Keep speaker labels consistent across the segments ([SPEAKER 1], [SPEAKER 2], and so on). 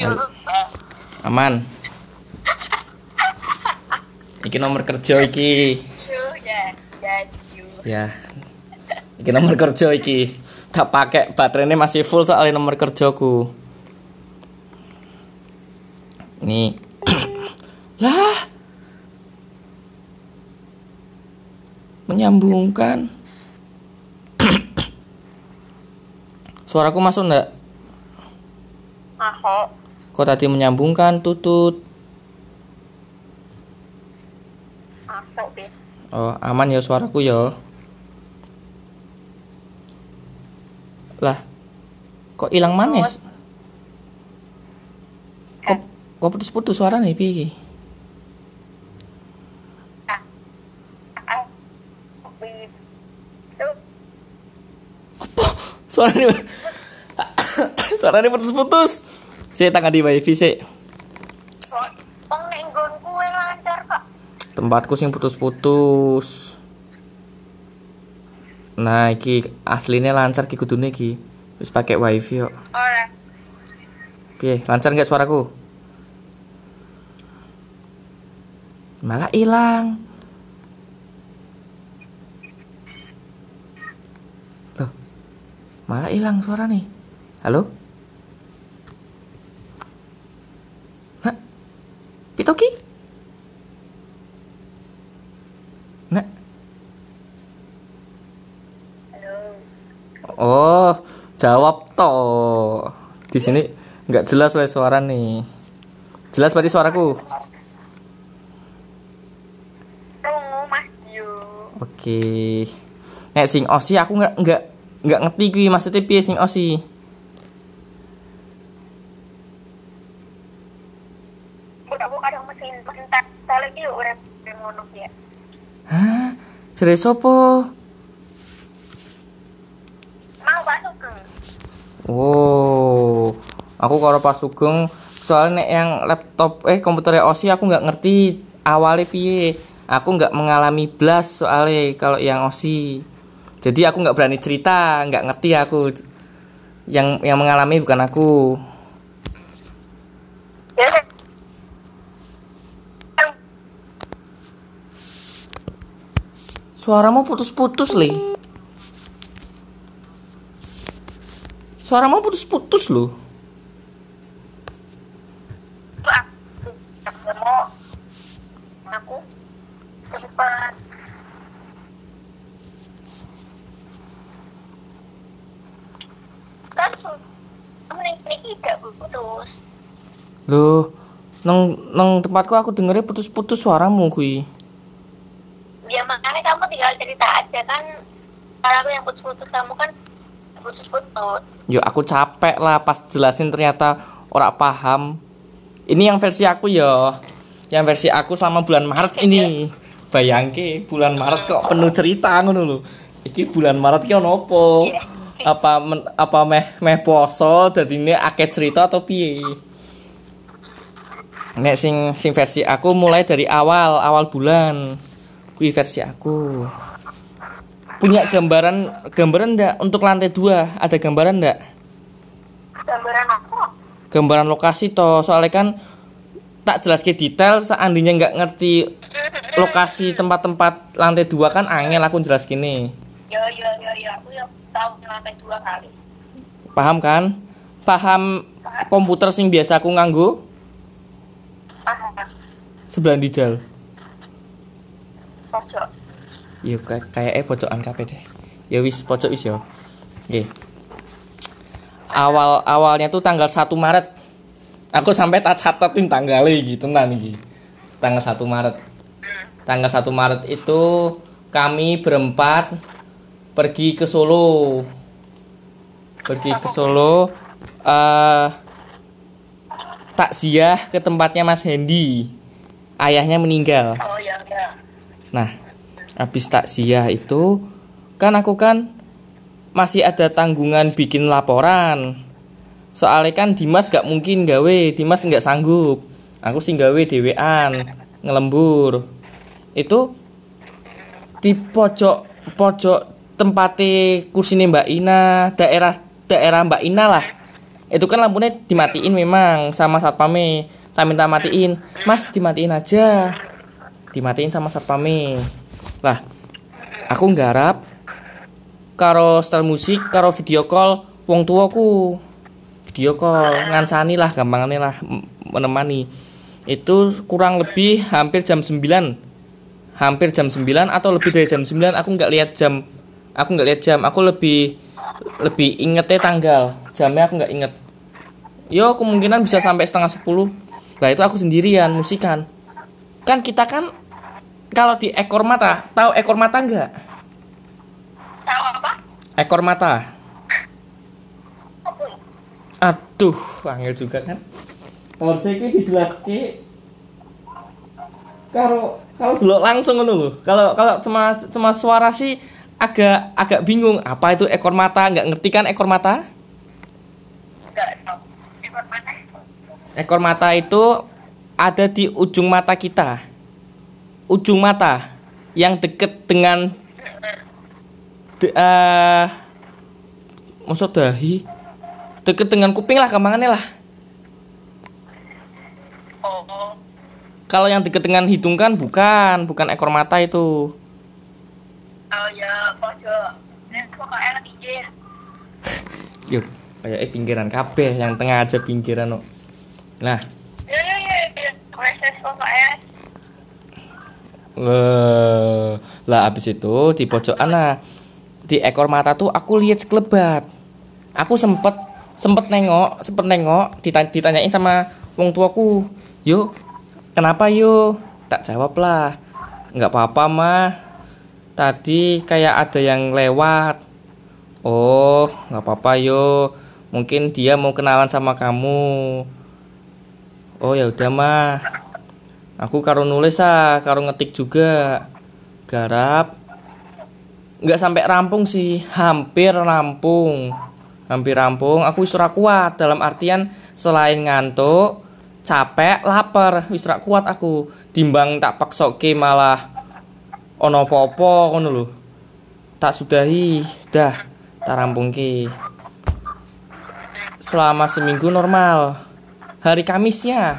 [SPEAKER 1] Yo.
[SPEAKER 2] Aman. Iki nomor kerja iki.
[SPEAKER 1] Yo ya. Ya.
[SPEAKER 2] Ya. Iki nomor kerja iki. Tak pakai baterainya masih full soalnya nomor kerjaku. Nih. lah. Menyambungkan. Suaraku masuk enggak?
[SPEAKER 1] Maho.
[SPEAKER 2] Kok tadi menyambungkan tutut?
[SPEAKER 1] Masuk bis.
[SPEAKER 2] Oh, aman ya suaraku ya. Lah. Kok hilang manis? Kok kok putus-putus suara nih piye iki?
[SPEAKER 1] Ah. Bis. Tuh.
[SPEAKER 2] Suaranya Suaranya putus-putus. Saya tangan di wifi sih.
[SPEAKER 1] Kok.
[SPEAKER 2] Tempatku sing putus-putus. Nah, iki aslinya lancar ki kudune iki. Wis pakai wifi.
[SPEAKER 1] Ora.
[SPEAKER 2] Piye, lancar nggak suaraku? Malah hilang. Malah hilang suara nih. Halo? Nak? Pitoki? Nak?
[SPEAKER 1] Halo.
[SPEAKER 2] Oh, jawab toh. Di sini nggak jelas oleh suara nih. Jelas berarti suaraku. Oke. Nek sing osi aku nggak nggak nggak ngerti kuwi maksudnya piye sing osi. Hah? Jere sopo?
[SPEAKER 1] Mau masuk ke?
[SPEAKER 2] Oh. Aku kalau pas sugeng soalnya nek yang laptop eh komputernya osi aku nggak ngerti awalnya piye. Aku nggak mengalami blast soalnya kalau yang osi. Jadi aku nggak berani cerita, nggak ngerti aku. Yang yang mengalami bukan aku. Suaramu putus-putus, Li. Suaramu putus-putus loh.
[SPEAKER 1] Aku mau aku cepat. Kan kamu nih ini gak putus.
[SPEAKER 2] Loh, nang nang tempatku aku dengernya putus-putus suaramu kui.
[SPEAKER 1] Ya makanya kamu tinggal cerita aja kan. Kalau aku yang putus-putus kamu kan putus-putus.
[SPEAKER 2] Yo aku capek lah pas jelasin ternyata ora paham. Ini yang versi aku yo. Yang versi aku selama bulan Maret ini. Bayangke bulan Maret kok penuh cerita ngono lho. Iki bulan Maret ki ono apa? Apa men- apa meh meh poso dadine akeh cerita atau piye? Nek sing sing versi aku mulai dari awal awal bulan. Kui versi aku. Punya gambaran gambaran ndak untuk lantai dua ada gambaran ndak?
[SPEAKER 1] Gambaran aku.
[SPEAKER 2] gambaran lokasi toh soalnya kan tak jelas ke detail seandainya nggak ngerti lokasi tempat-tempat lantai dua kan angel aku jelas gini
[SPEAKER 1] Yo yo yo yo aku yang tahu lantai dua kali.
[SPEAKER 2] paham kan paham komputer sing biasa aku nganggo
[SPEAKER 1] Paham.
[SPEAKER 2] Sebelah dijal
[SPEAKER 1] Pojok.
[SPEAKER 2] yuk kayak eh pojokan kabeh deh. Ya wis pojok wis yo. Oke. awal awalnya tuh tanggal 1 Maret. Aku sampai tak catatin tanggalnya gitu tenan iki. Tanggal 1 Maret. Tanggal 1 Maret itu kami berempat pergi ke Solo. Pergi ke Solo eh takziah ke tempatnya Mas Hendy ayahnya meninggal
[SPEAKER 1] Oh ya ya.
[SPEAKER 2] Nah, habis takziah itu kan aku kan masih ada tanggungan bikin laporan. Soalnya kan Dimas gak mungkin gawe, Dimas nggak sanggup. Aku sih gawe dewean, ngelembur. Itu di pojok pojok tempatnya kursi Mbak Ina, daerah daerah Mbak Ina lah itu kan lampunya dimatiin memang sama satpame tak minta matiin. Mas dimatiin aja. Dimatiin sama satpame lah aku nggarap karo setel musik karo video call wong tuaku video call. Ngancani lah gampangnya lah menemani. Itu kurang lebih hampir jam 9 hampir jam 9 atau lebih dari jam 9 aku nggak lihat jam. Aku nggak lihat jam. Aku lebih lebih ingetnya tanggal. Jamnya aku nggak inget. Yo kemungkinan bisa sampai setengah 10 lah itu aku sendirian musikan. Kan kita kan kalau di ekor mata tahu ekor mata nggak?
[SPEAKER 1] Tahu apa?
[SPEAKER 2] Ekor mata. Aduh angel juga kan. Kalau saya ini dijelaske kalau kalau dulu langsung ngono loh kalau kalau cuma cuma suara sih agak agak bingung. Apa itu ekor mata? Nggak ngerti kan ekor mata
[SPEAKER 1] nggak tahu ekor mana
[SPEAKER 2] ekor mata itu ada di ujung mata kita. Ujung mata yang deket dengan de, eh maksud dahi? Deket dengan kuping lah gampangannya lah.
[SPEAKER 1] Oh.
[SPEAKER 2] Kalau yang deket dengan hidung kan bukan, bukan ekor mata itu.
[SPEAKER 1] oh ya pojok.
[SPEAKER 2] Yuk, kayak eh pinggiran kabeh, yang tengah aja pinggiran no. Nah, eh, lah abis itu di pojokan nah di ekor mata tuh aku lihat sekelebat. Aku sempet sempet nengok, sempet nengok, ditanya, ditanyain sama wong tuaku, yuk kenapa yuk? Tak jawab lah, nggak apa-apa mah. Tadi kayak ada yang lewat. Oh, nggak apa-apa yo. Mungkin dia mau kenalan sama kamu. Oh ya udah mah. Aku karo nulis ah, karo ngetik juga. Garap. Nggak sampai rampung sih, hampir rampung. Hampir rampung. Aku wis kuat dalam artian selain ngantuk, capek, lapar, wis kuat aku. Timbang tak paksoke malah ono popo ngono lho. Tak sudahi, dah tak rampungke. Selama seminggu normal. Hari Kamisnya.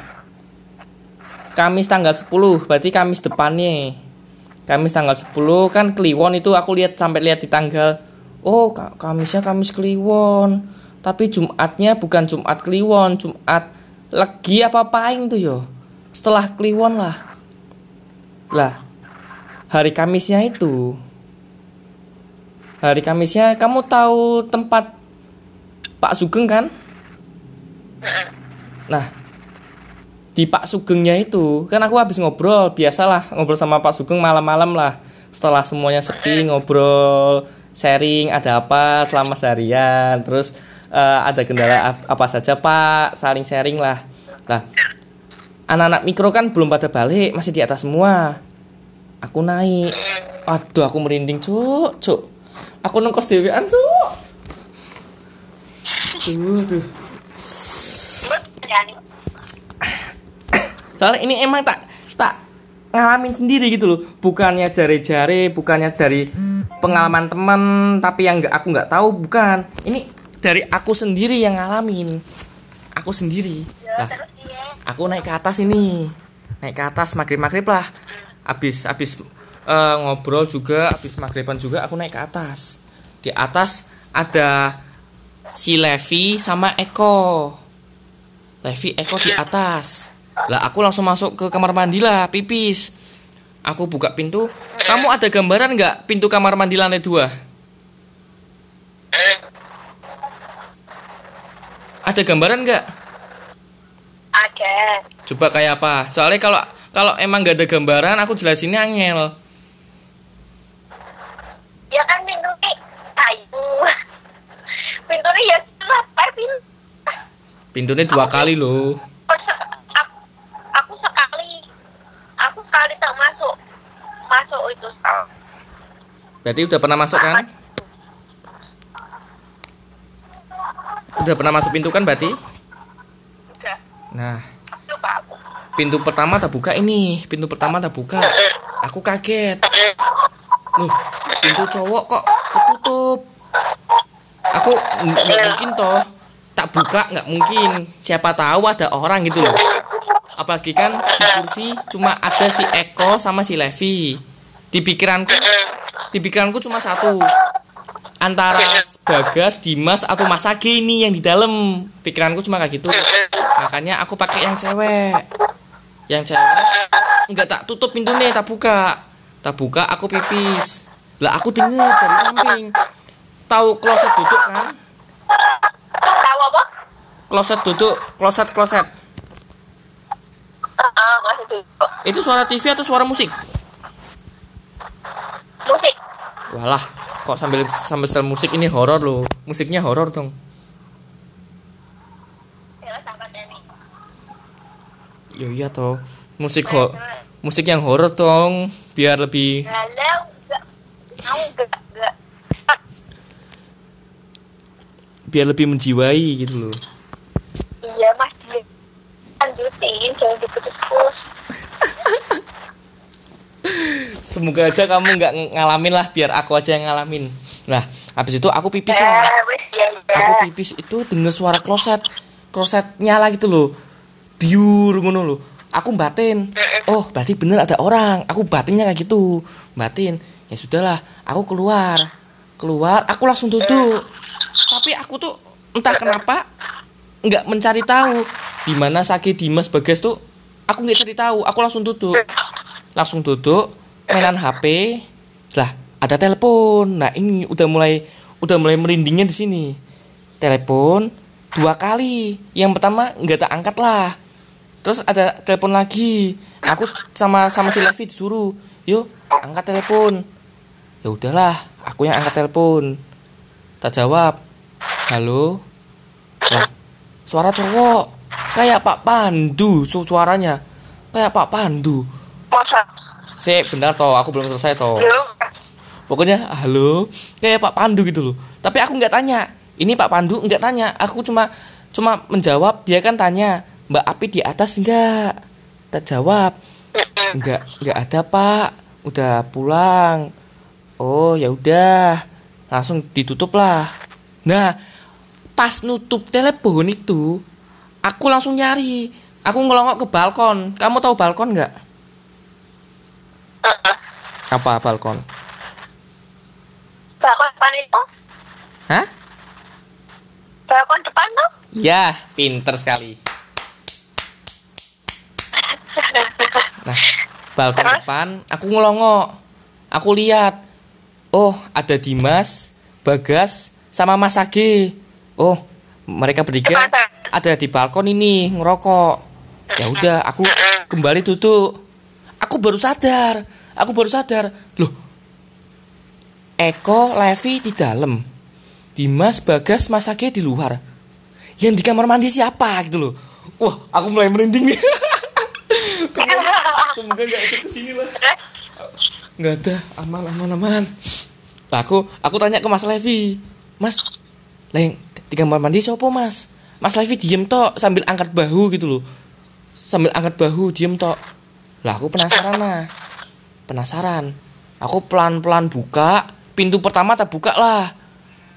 [SPEAKER 2] Kamis tanggal 10 berarti Kamis depannya. Kamis tanggal 10 kan Kliwon itu aku lihat sampai lihat di tanggal oh Ka- Kamisnya Kamis Kliwon. Tapi Jumatnya bukan Jumat Kliwon Jumat Legi apa paing tuh yo. Setelah Kliwon lah. Lah hari Kamisnya itu. Hari Kamisnya kamu tahu tempat Pak Sugeng kan nah di Pak Sugengnya itu kan aku habis ngobrol biasalah ngobrol sama Pak Sugeng malam-malam lah. Setelah semuanya sepi ngobrol sharing ada apa selama seharian terus eh, ada kendala ap- apa saja Pak saling sharing lah. Lah anak-anak mikro kan belum pada balik masih di atas semua. Aku naik. Aduh aku merinding cuk cuk. Aku nengkos dewean cuk. Tuh tuh soalnya ini emang tak tak ngalamin sendiri gitu loh. Bukannya jare-jare bukannya dari pengalaman teman tapi yang nggak aku nggak tahu bukan. Ini dari aku sendiri yang ngalamin. Aku sendiri.
[SPEAKER 1] Ya
[SPEAKER 2] lah aku naik ke atas ini. Naik ke atas maghrib maghrib lah. Habis habis eh, ngobrol juga habis maghriban juga aku naik ke atas. Di atas ada si Levi sama Eko Levi Eko di atas. Lah aku langsung masuk ke kamar mandi lah pipis. Aku buka pintu. Kamu ada gambaran nggak pintu kamar mandi lantai dua? Ada gambaran nggak?
[SPEAKER 1] Ada.
[SPEAKER 2] Coba kayak apa? Soalnya kalau kalau emang gak ada gambaran, aku jelasinnya angel.
[SPEAKER 1] ya kan pintu kayu. Pintunya ya apa pintu
[SPEAKER 2] Pintunya dua kali loh.
[SPEAKER 1] aku, aku sekali aku sekali tak masuk masuk itu
[SPEAKER 2] Berarti udah pernah masuk kan? Udah pernah masuk pintu kan berarti?
[SPEAKER 1] udah
[SPEAKER 2] Nah,
[SPEAKER 1] aku
[SPEAKER 2] pintu pertama tak buka ini. Pintu pertama tak buka. Aku kaget. Loh, pintu cowok kok ketutup. Aku aku nggak mungkin toh tak buka nggak mungkin. Siapa tahu ada orang gitu loh. Apalagi kan di kursi cuma ada si Eko sama si Levi. Di pikiranku di pikiranku cuma satu. Antara Bagas Dimas atau Mas Agi ini yang di dalam. Pikiranku cuma kayak gitu. Makanya aku pakai yang cewek. Yang cewek nggak tak tutup pintunya tak buka. Tak buka aku pipis. Lah aku denger dari samping. Tahu kloset duduk kan kloset duduk kloset kloset.
[SPEAKER 1] Ah masih itu
[SPEAKER 2] suara TV atau suara musik?
[SPEAKER 1] Musik.
[SPEAKER 2] Walah kok sambil sambil setel musik ini horor loh. Musiknya horor dong.
[SPEAKER 1] Ya
[SPEAKER 2] ya iya toh. Musik ho musik yang horor dong biar lebih biar lebih menjiwai gitu loh
[SPEAKER 1] lanjutin jangan diputus-putus.
[SPEAKER 2] Semoga aja kamu nggak ng- ngalamin lah biar aku aja yang ngalamin. Nah habis itu aku pipis lah.
[SPEAKER 1] Eh wes ya
[SPEAKER 2] aku pipis itu denger suara kloset kloset nyala gitu loh. Biur ngono loh. Aku batin. Oh berarti bener ada orang. Aku batinnya kayak gitu. Batin. Ya sudahlah aku keluar. Keluar aku langsung duduk. Tapi aku tuh entah kenapa nggak mencari tahu di mana sakit Dimas Bagas tuh aku nggak cari tahu aku langsung duduk. Langsung duduk mainan HP lah ada telepon. Nah ini udah mulai udah mulai merindingnya di sini. Telepon dua kali. Yang pertama nggak tak angkat lah. Terus ada telepon lagi. Aku sama sama si Levi disuruh yuk angkat telepon. Ya udahlah aku yang angkat telepon. Tak jawab. Halo? Lah suara cowok kayak Pak Pandu su suaranya kayak Pak Pandu
[SPEAKER 1] masa
[SPEAKER 2] Sik, benar toh, aku belum selesai toh.
[SPEAKER 1] belum
[SPEAKER 2] Pokoknya halo, kayak Pak Pandu gitu loh. Tapi aku nggak tanya. Ini Pak Pandu nggak tanya. Aku cuma cuma menjawab. Dia kan tanya, Mbak Api di atas nggak? Tak jawab. Nggak, nggak ada Pak. Udah pulang. Oh ya udah, langsung ditutup lah. Nah, pas nutup telepon itu, aku langsung nyari. Aku ngelongok ke balkon. Kamu tahu balkon nggak? Apa balkon?
[SPEAKER 1] balkon depan itu
[SPEAKER 2] Hah?
[SPEAKER 1] balkon depan tuh
[SPEAKER 2] Ya, pinter sekali. Nah, balkon
[SPEAKER 1] Terus?
[SPEAKER 2] depan, aku ngelongok. Aku lihat, oh ada Dimas, Bagas, sama Mas Age. Oh, mereka bertiga
[SPEAKER 1] Masa?
[SPEAKER 2] Ada di balkon ini ngerokok. Ya udah, aku kembali duduk. Aku baru sadar, aku baru sadar. Loh, Eko, Levi di dalam. Dimas, Bagas, Mas Age di luar. Yang di kamar mandi siapa gitu loh. Wah, aku mulai merinding nih. Semoga nggak ikut ke sini lah. Nggak ada, aman, aman, aman. Lah aku, aku tanya ke Mas Levi, Mas, yang di kamar mandi siapa Mas? Mas Levi diem tok sambil angkat bahu gitu loh. Sambil angkat bahu diem tok. Lah aku penasaran nah. Penasaran. Aku pelan-pelan buka, pintu pertama tak buka lah.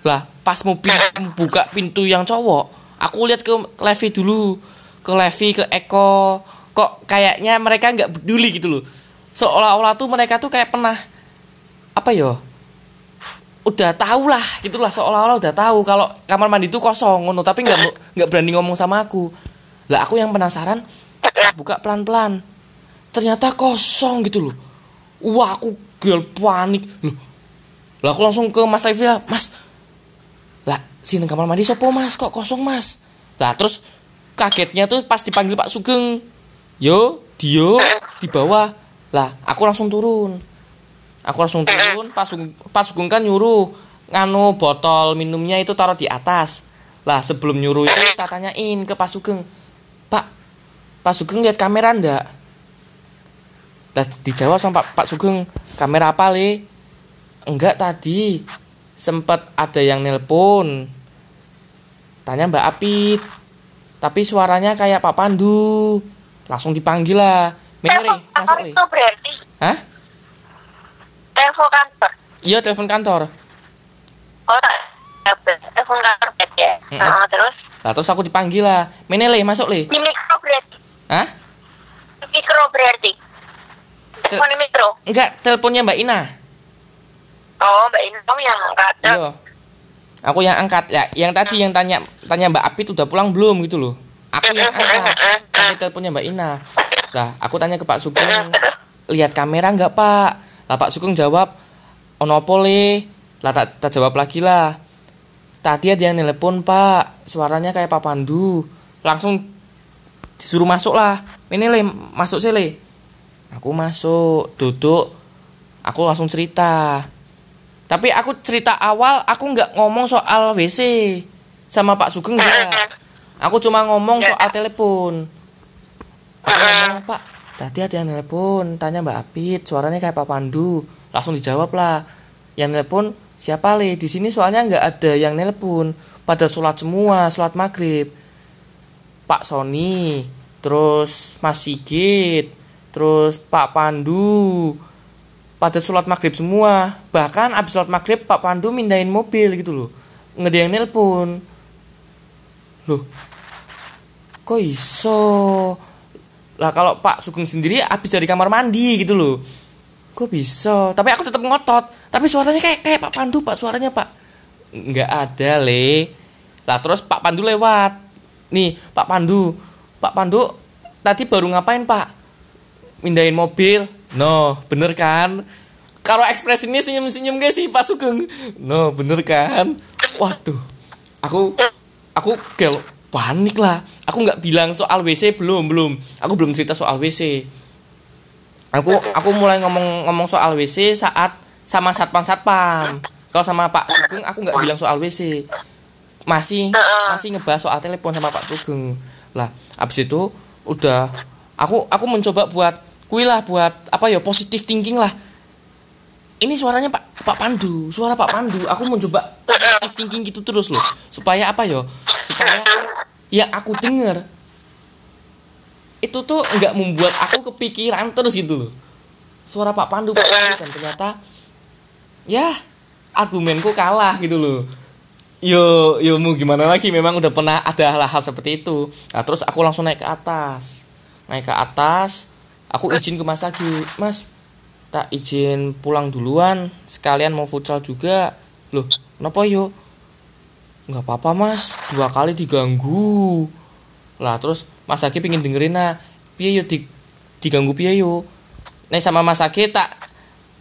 [SPEAKER 2] Lah, pas mau pin- buka pintu yang cowok, aku lihat ke Levi dulu. Ke Levi, ke Eko. Kok kayaknya mereka nggak peduli gitu loh. Seolah-olah tuh mereka tuh kayak pernah apa yo? Udah tahu lah, gitulah seolah-olah udah tahu kalau kamar mandi itu kosong ngono, tapi nggak nggak berani ngomong sama aku. Lah aku yang penasaran, buka pelan-pelan. Ternyata kosong gitu loh. Wah, aku gel panik. Loh, lah aku langsung ke Mas Levi lah, Mas, lah sini kamar mandi sopo mas kok kosong mas lah terus kagetnya tuh pas dipanggil Pak Sugeng yo Dio di bawah lah aku langsung turun aku langsung turun Pak Sugeng, Pak Sugeng kan nyuruh nganu botol minumnya itu taruh di atas. Lah sebelum nyuruh itu tak tanyain ke Pak Sugeng Pak Pak Sugeng lihat kamera ndak? Lah dijawab sama Pak, Pak Sugeng kamera apa le? Enggak tadi sempat ada yang nelpon. Tanya Mbak Apit tapi suaranya kayak Pak Pandu. Langsung dipanggil lah. Menere masuk
[SPEAKER 1] itu berarti telepon kantor
[SPEAKER 2] iya telepon kantor
[SPEAKER 1] oh tak telepon kantor ya. Nah, terus
[SPEAKER 2] Lah terus aku dipanggil lah. Mene le, masuk le.
[SPEAKER 1] di mikro berarti
[SPEAKER 2] Hah?
[SPEAKER 1] di mikro berarti
[SPEAKER 2] Tel-
[SPEAKER 1] telepon di mikro
[SPEAKER 2] Enggak, teleponnya Mbak Ina.
[SPEAKER 1] oh mbak ini kamu yang angkat
[SPEAKER 2] Iya. Aku yang angkat. Ya, yang tadi yang tanya tanya Mbak Apit udah pulang belum gitu loh. Aku yang angkat. Pakai teleponnya Mbak Ina. Lah, aku tanya ke Pak Sugeng, lihat kamera enggak, Pak? Lah Pak Sugeng jawab, ono apa le? Lah tak, tak jawab lagi lah. Tadi ada yang nelpon, Pak. Suaranya kayak Pak Pandu. Langsung disuruh masuk lah. Ini le, masuk sih le. Aku masuk, duduk. Aku langsung cerita. Tapi aku cerita awal aku nggak ngomong soal WC sama Pak Sugeng enggak. Aku cuma ngomong soal telepon. Aku ngomong Pak, tadi ada yang telepon, tanya Mbak Apit, suaranya kayak Pak Pandu. Langsung dijawab lah. Yang telepon siapa le? Di sini soalnya nggak ada yang nelpon. Pada sholat semua, sholat maghrib. Pak Sony, terus Mas Sigit, terus Pak Pandu, pada sholat maghrib semua bahkan abis sholat maghrib Pak Pandu mindahin mobil gitu loh nggak ada yang nelpon loh kok iso lah kalau Pak Sugeng sendiri abis dari kamar mandi gitu loh. Kok bisa? Tapi aku tetap ngotot. Tapi suaranya kayak kayak Pak Pandu Pak suaranya Pak. Nggak ada le. Lah terus Pak Pandu lewat. Nih Pak Pandu. Pak Pandu tadi baru ngapain Pak? Mindahin mobil. No bener kan? Kalau ekspresinya senyum-senyum gak sih Pak Sugeng. No bener kan? Waduh. Aku aku gel panik lah aku nggak bilang soal WC belum belum. Aku belum cerita soal WC aku aku mulai ngomong ngomong soal WC saat sama satpam satpam kalau sama Pak Sugeng aku nggak bilang soal WC masih masih ngebahas soal telepon sama Pak Sugeng. Lah abis itu udah aku aku mencoba buat kui lah buat apa ya positif thinking lah. Ini suaranya Pak Pak Pandu suara Pak Pandu. Aku mencoba positif thinking gitu terus loh. Supaya apa ya? Supaya yang aku dengar itu tuh nggak membuat aku kepikiran terus gitu loh. Suara Pak Pandu Pak Pandu dan ternyata ya argumenku kalah gitu loh. Yo yo mau gimana lagi? Memang udah pernah ada hal-hal seperti itu. Nah terus aku langsung naik ke atas. Naik ke atas aku izin ke Mas Agi. Mas tak izin pulang duluan. Sekalian mau futsal juga. Loh kenapa yo nggak apa-apa mas. Dua kali diganggu. Lah terus Mas Agi pengen dengerin nah piye yo di, diganggu piye yo? Nih sama Mas Agi tak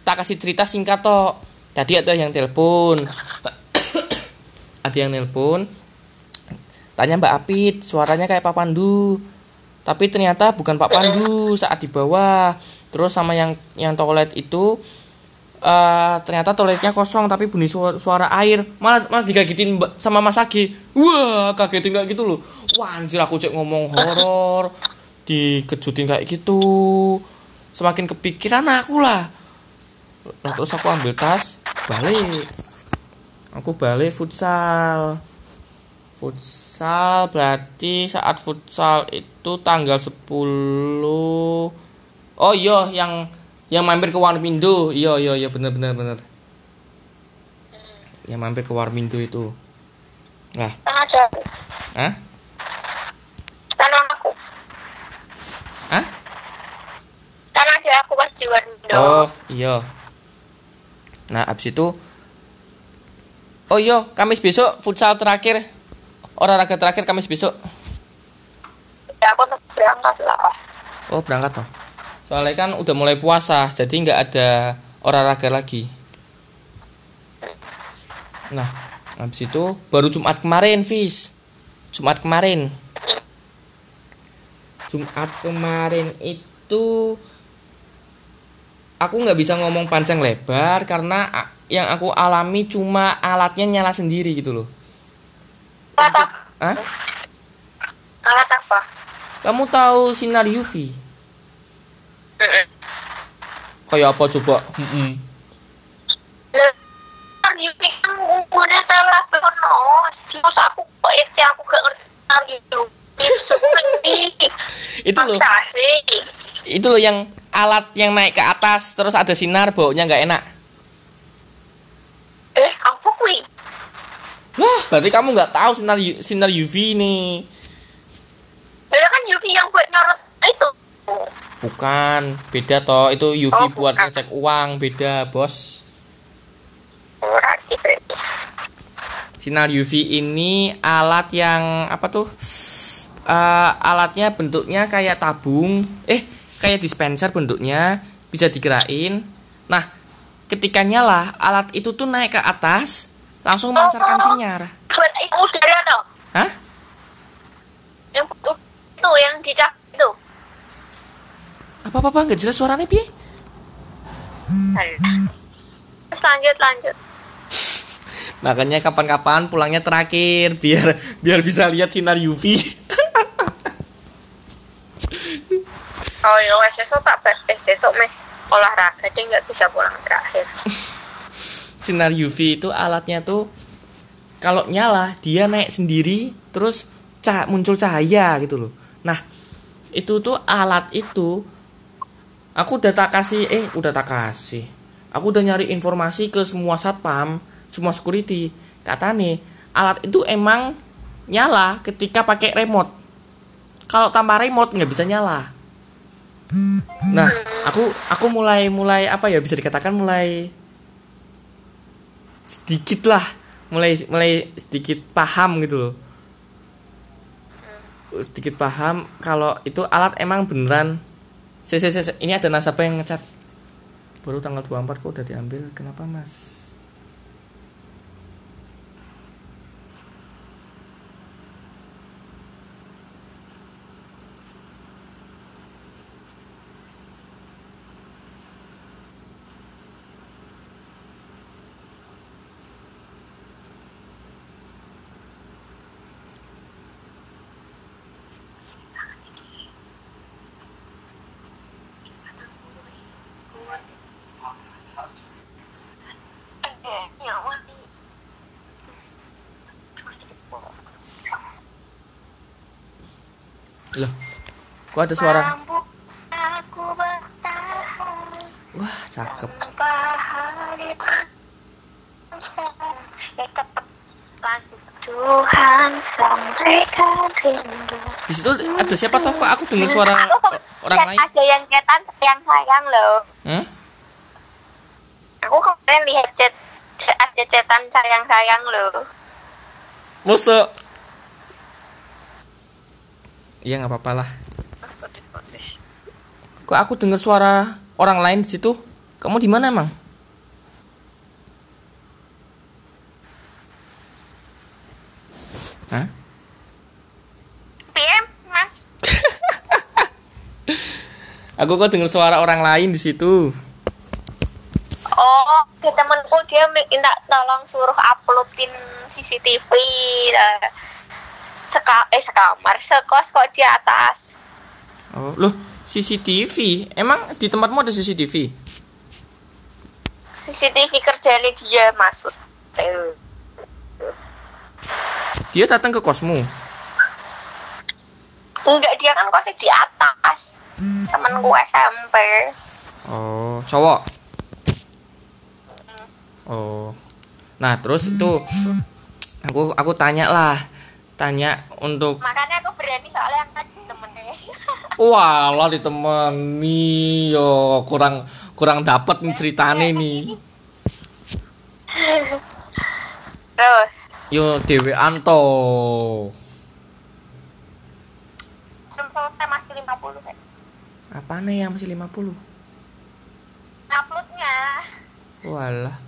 [SPEAKER 2] tak kasih cerita singkat toh tadi ada yang telepon. Ada yang nelpon tanya Mbak Apit suaranya kayak Pak Pandu tapi ternyata bukan Pak Pandu saat di bawah. Terus sama yang yang toilet itu eh ternyata toiletnya kosong tapi bunyi suara, suara air. Malah malah digagetin Mbak- sama Mas Agi. Wah kagetin kayak gitu loh. Wah anjir aku cek ngomong horor dikejutin kayak gitu. Semakin kepikiran aku lah. Lah terus aku ambil tas balik. Aku balik futsal. Futsal berarti saat futsal itu tanggal 10 oh iya yang yang mampir ke Warmindo iya iya iya bener bener bener. Yang mampir ke Warmindo itu. Nah
[SPEAKER 1] ada.
[SPEAKER 2] Ah
[SPEAKER 1] tangan aku.
[SPEAKER 2] Ah
[SPEAKER 1] kan ada aku pas di Warmindo
[SPEAKER 2] oh iya. Nah abis itu oh iya Kamis besok futsal terakhir. Olahraga terakhir Kamis besok.
[SPEAKER 1] Ya aku berangkat lah.
[SPEAKER 2] Oh berangkat toh. Soalnya kan udah mulai puasa, jadi nggak ada olahraga lagi. Nah, habis itu baru Jumat kemarin, Fis. Jumat kemarin. Jumat kemarin itu aku nggak bisa ngomong panjang lebar karena yang aku alami cuma alatnya nyala sendiri gitu loh.
[SPEAKER 1] alat apa
[SPEAKER 2] Hah?
[SPEAKER 1] alat apa
[SPEAKER 2] Kamu tahu sinar UV? Kayak apa coba?
[SPEAKER 1] Ngerti gitu
[SPEAKER 2] Itu loh. Itu loh yang alat yang naik ke atas terus ada sinar baunya nggak enak
[SPEAKER 1] eh apa kui
[SPEAKER 2] lah berarti kamu nggak tahu sinar sinar UV ini
[SPEAKER 1] Beda kan UV yang buat nyorot itu.
[SPEAKER 2] Bukan. Beda toh itu UV
[SPEAKER 1] Oh,
[SPEAKER 2] buat
[SPEAKER 1] bukan.
[SPEAKER 2] ngecek uang beda bos. Sinar UV ini alat yang apa tuh? Eh, alatnya bentuknya kayak tabung. Eh kayak dispenser bentuknya bisa digerakin nah ketika nyala alat itu tuh naik ke atas langsung memancarkan sinyal
[SPEAKER 1] Buat itu udara toh.
[SPEAKER 2] hah?
[SPEAKER 1] Yang itu yang tidak.
[SPEAKER 2] Apa apa apa nggak jelas suaranya piye
[SPEAKER 1] Terus lanjut lanjut.
[SPEAKER 2] makanya kapan-kapan pulangnya terakhir biar biar bisa lihat sinar UV
[SPEAKER 1] Oh iya, wes esok tak eh esok meh olahraga dia nggak bisa pulang terakhir.
[SPEAKER 2] sinar UV itu alatnya tuh kalau nyala dia naik sendiri terus cah muncul cahaya gitu loh nah itu tuh alat itu aku udah tak kasih eh udah tak kasih. Aku udah nyari informasi ke semua satpam semua security. Kata nih alat itu emang nyala ketika pakai remote. Kalau tanpa remote nggak bisa nyala. Nah aku aku mulai mulai apa ya bisa dikatakan mulai sedikit lah. Mulai mulai sedikit paham gitu loh. Sedikit paham kalau itu alat emang beneran se, se, se, se- ini ada nasabah yang ngecat. Baru tanggal 24 kok udah diambil. Kenapa mas loh kok ada suara? Wah cakep.
[SPEAKER 1] Ya Tuhan sampaikan rindu.
[SPEAKER 2] Di situ ada siapa toh? Kok aku dengar suara
[SPEAKER 1] Aku
[SPEAKER 2] orang lain?
[SPEAKER 1] ada yang cetan sayang sayang loh.
[SPEAKER 2] Hmm?
[SPEAKER 1] aku kemarin lihat chat ada cetan sayang sayang loh.
[SPEAKER 2] Musuh iya nggak apa-apa lah kok aku dengar suara orang lain di situ kamu di mana emang Hah?
[SPEAKER 1] PM mas
[SPEAKER 2] Aku kok dengar suara orang lain di situ.
[SPEAKER 1] oh di temenku dia minta tolong suruh uploadin CCTV eh, seka eh sekamar sekos kok di atas
[SPEAKER 2] Oh, loh, CCTV. Emang di tempatmu ada CCTV?
[SPEAKER 1] CCTV kerjanya dia masuk
[SPEAKER 2] Dia datang ke kosmu.
[SPEAKER 1] enggak dia kan kosnya di atas temenku SMP
[SPEAKER 2] Oh, cowok. Oh. Nah, terus itu aku aku tanya lah. Tanya untuk
[SPEAKER 1] makanya aku berani soalnya kan temennya
[SPEAKER 2] Walah ditemani yo kurang kurang dapat ceritane nih.
[SPEAKER 1] terus
[SPEAKER 2] Yo dewean to.
[SPEAKER 1] belum selesai masih 50 kan
[SPEAKER 2] Apa nih yang masih 50?
[SPEAKER 1] uploadnya
[SPEAKER 2] Walah.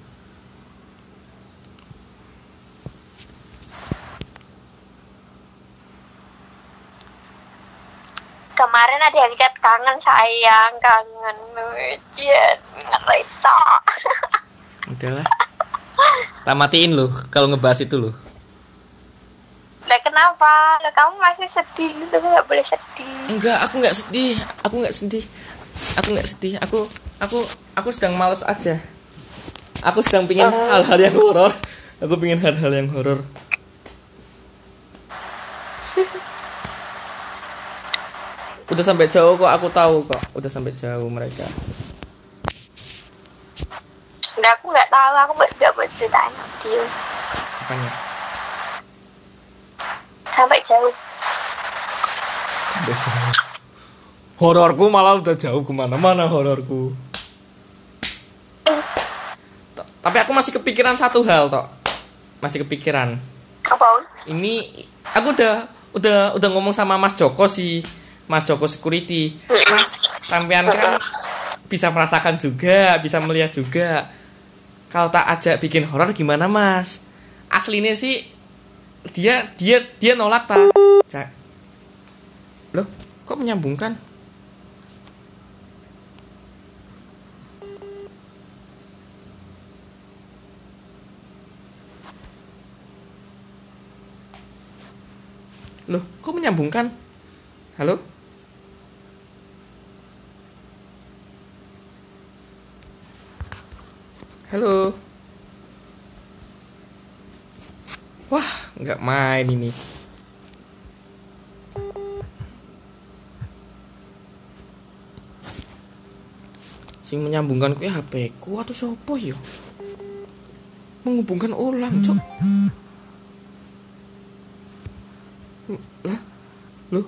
[SPEAKER 1] Kemarin ada yang chat kangen sayang kangen ujian ngerasa
[SPEAKER 2] Udahlah. Tak matiin loh kalau ngebahas itu loh.
[SPEAKER 1] lah kenapa lah kamu masih sedih lu tuh nggak boleh sedih
[SPEAKER 2] Enggak, aku nggak sedih. Aku nggak sedih. Aku nggak sedih. Aku aku aku sedang males aja. Aku sedang pingin hal-hal yang horor. Aku pingin hal-hal yang horor. Udah sampai jauh kok, aku tahu kok. Udah sampai jauh mereka.
[SPEAKER 1] nggak aku nggak tahu. Aku nggak mau ceritain dia.
[SPEAKER 2] Apanya?
[SPEAKER 1] sampai jauh.
[SPEAKER 2] Sampai jauh. Hororku malah udah jauh ke mana-mana hororku. Tapi aku masih kepikiran satu hal tok. Masih kepikiran.
[SPEAKER 1] Apa?
[SPEAKER 2] Ini aku udah udah udah ngomong sama Mas Joko sih Mas Joko Security. Mas sampean kan bisa merasakan juga bisa melihat juga. Kalau tak ajak bikin horor gimana Mas? Aslinya sih dia dia dia nolak tak Ja- loh kok menyambungkan? Loh kok menyambungkan? Halo halo. Wah nggak main ini. Sing menyambungkan kuwi HP ku atau sopo yo menghubungkan ulang cok. Lah lu?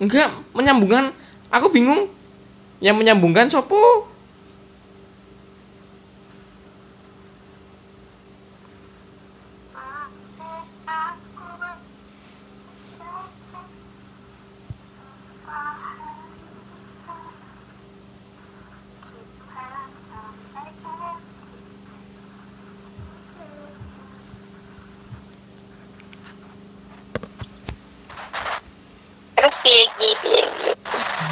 [SPEAKER 2] Enggak menyambungkan aku bingung. Yang menyambungkan sopo
[SPEAKER 1] terus piye piye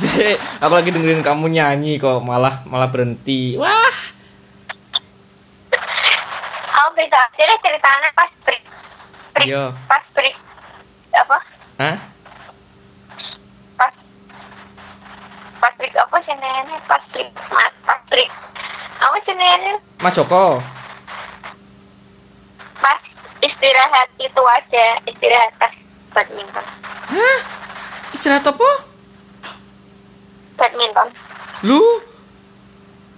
[SPEAKER 2] Jek, aku lagi dengerin kamu nyanyi kok malah malah berhenti. Wah!
[SPEAKER 1] Kamu bisa jadi ceritanya pas break break
[SPEAKER 2] Iya.
[SPEAKER 1] pas break apa?
[SPEAKER 2] Hah?
[SPEAKER 1] pas pas apa sih nenek pas mas pas apa sih nenek
[SPEAKER 2] Mas Joko?
[SPEAKER 1] Pas istirahat itu aja istirahat pas badminton
[SPEAKER 2] hah? Istirahat apa lu?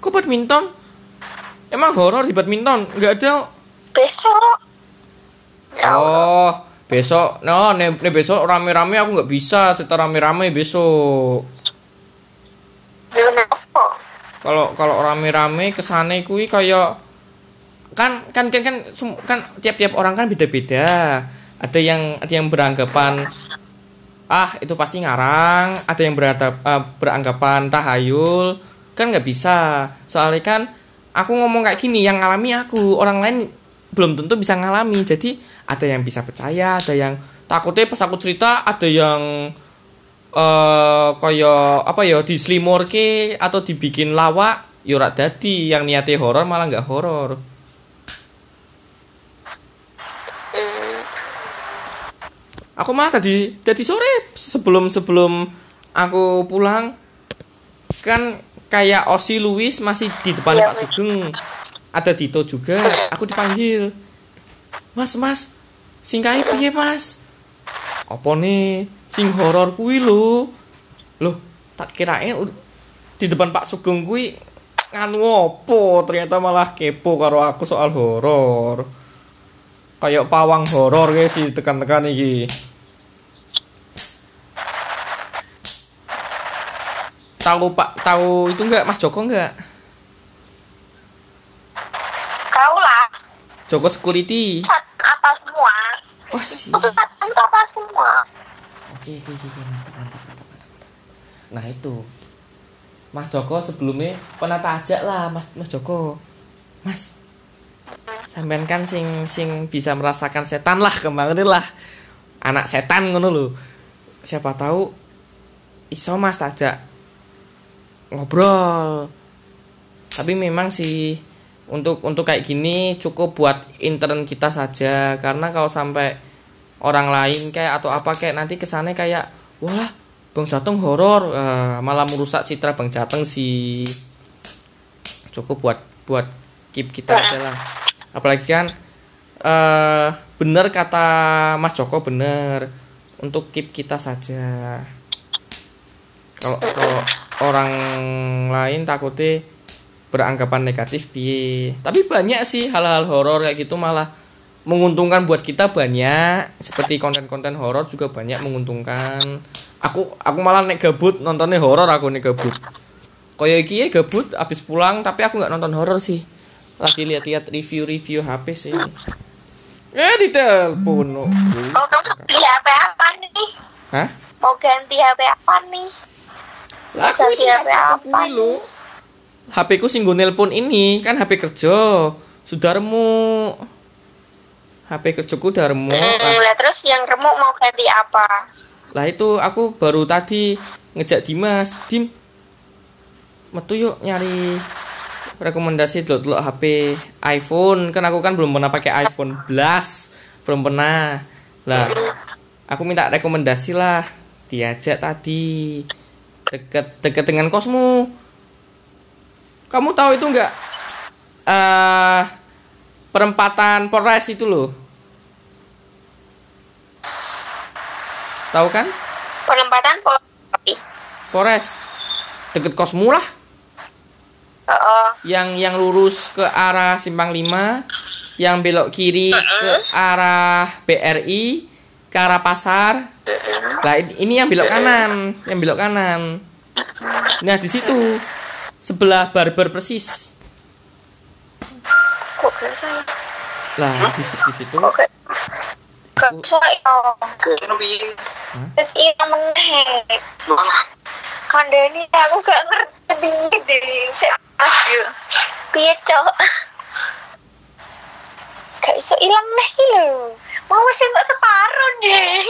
[SPEAKER 2] Kok badminton? Emang horor di badminton? Nggak ada?
[SPEAKER 1] Besok. Ya
[SPEAKER 2] oh besok. No ne, ne besok rame-rame aku nggak bisa cerita rame-rame besok.
[SPEAKER 1] Kenapa?
[SPEAKER 2] Kalau kalau rame-rame kesane kui kayak kan kan kan kan kan tiap-tiap orang kan beda-beda. Ada yang ada yang beranggapan ah itu pasti ngarang. Ada yang beradap, eh, beranggapan tahayul kan nggak bisa. Soalnya kan aku ngomong kayak gini yang ngalami aku. Orang lain belum tentu bisa ngalami. Jadi ada yang bisa percaya ada yang takutnya pas aku cerita ada yang eh kaya apa ya dislimorke atau dibikin lawak ya ora dadi. Yang niatnya horor malah nggak horor aku malah tadi tadi sore sebelum sebelum aku pulang kan kayak Osi Louis masih di depan
[SPEAKER 1] Iya,
[SPEAKER 2] Pak. Sugeng. Ada Dito juga aku dipanggil. Mas Mas singkai piye Mas? Apa nih sing horor kuwi lho. Loh tak kirain di depan Pak Sugeng kuwi nganu opo? Ternyata malah kepo karo aku soal horor kayak pawang horor guys sih tekan-tekan iki. Tahu pak tahu itu enggak? Mas Joko enggak?
[SPEAKER 1] Kau lah.
[SPEAKER 2] Joko Security.
[SPEAKER 1] Apa semua?
[SPEAKER 2] Wah sih
[SPEAKER 1] apa semua?
[SPEAKER 2] Oke oke oke mantap mantap mantap mantap nah itu. Mas Joko sebelumnya pernah tak ajak lah Mas Mas Joko. Mas sampean kan sing sing bisa merasakan setan lah kemarin lah. Anak setan ngono lho. Siapa tahu iso Mas tak ajak ngobrol. Tapi memang sih untuk untuk kayak gini cukup buat intern kita saja. Karena kalau sampai orang lain kayak atau apa kayak nanti kesannya kayak wah Bang Jateng horor. Eh, malah merusak citra Bang Jateng sih. Cukup buat buat keep kita aja lah apalagi kan eh bener kata Mas Joko bener. Untuk keep kita saja. Kalau kalau orang lain takutnya beranggapan negatif piye. Tapi banyak sih hal-hal horor kayak gitu malah menguntungkan buat kita banyak. Seperti konten-konten horor juga banyak menguntungkan. Aku aku malah nek gabut nontonnya horor aku nek gabut. Koyo iki ya gabut habis pulang tapi aku nggak nonton horor sih lagi lihat-lihat review-review HP sih eh di telepon no.
[SPEAKER 1] Oh, kamu ganti HP apa nih?
[SPEAKER 2] hah
[SPEAKER 1] Mau ganti HP apa nih?
[SPEAKER 2] lah aku isi
[SPEAKER 1] HP apa
[SPEAKER 2] lo HP ku sing nelpon ini kan HP kerja sudarmu HP kerjaku darmu
[SPEAKER 1] Hmm,
[SPEAKER 2] lah,
[SPEAKER 1] lah terus yang remuk mau ganti apa?
[SPEAKER 2] lah itu aku baru tadi ngejak Dimas Dim metu yuk nyari rekomendasi dulu HP iPhone. Kan aku kan belum pernah pakai iPhone 11 belum pernah. Lah aku minta rekomendasi lah. Diajak tadi. Deket deket dengan kosmu. Kamu tahu itu enggak eh perempatan Polres itu loh. Tahu kan?
[SPEAKER 1] Penempatan polisi.
[SPEAKER 2] Polres. Deket kosmu lah yang yang lurus ke arah simpang 5 yang belok kiri ke arah BRI ke arah pasar lah ini- ini yang belok kanan yang belok kanan nah di situ sebelah barber persis
[SPEAKER 1] kok saya?
[SPEAKER 2] lah di, di situ
[SPEAKER 1] Kok gak? Gak.
[SPEAKER 3] Ngono piye?
[SPEAKER 1] Terus iya meneh.
[SPEAKER 3] Malah
[SPEAKER 1] Kandani aku gak ngerti deh. Aduh. Piye cok? Gak iso ilang iki lho. Mau wis entuk separo deh.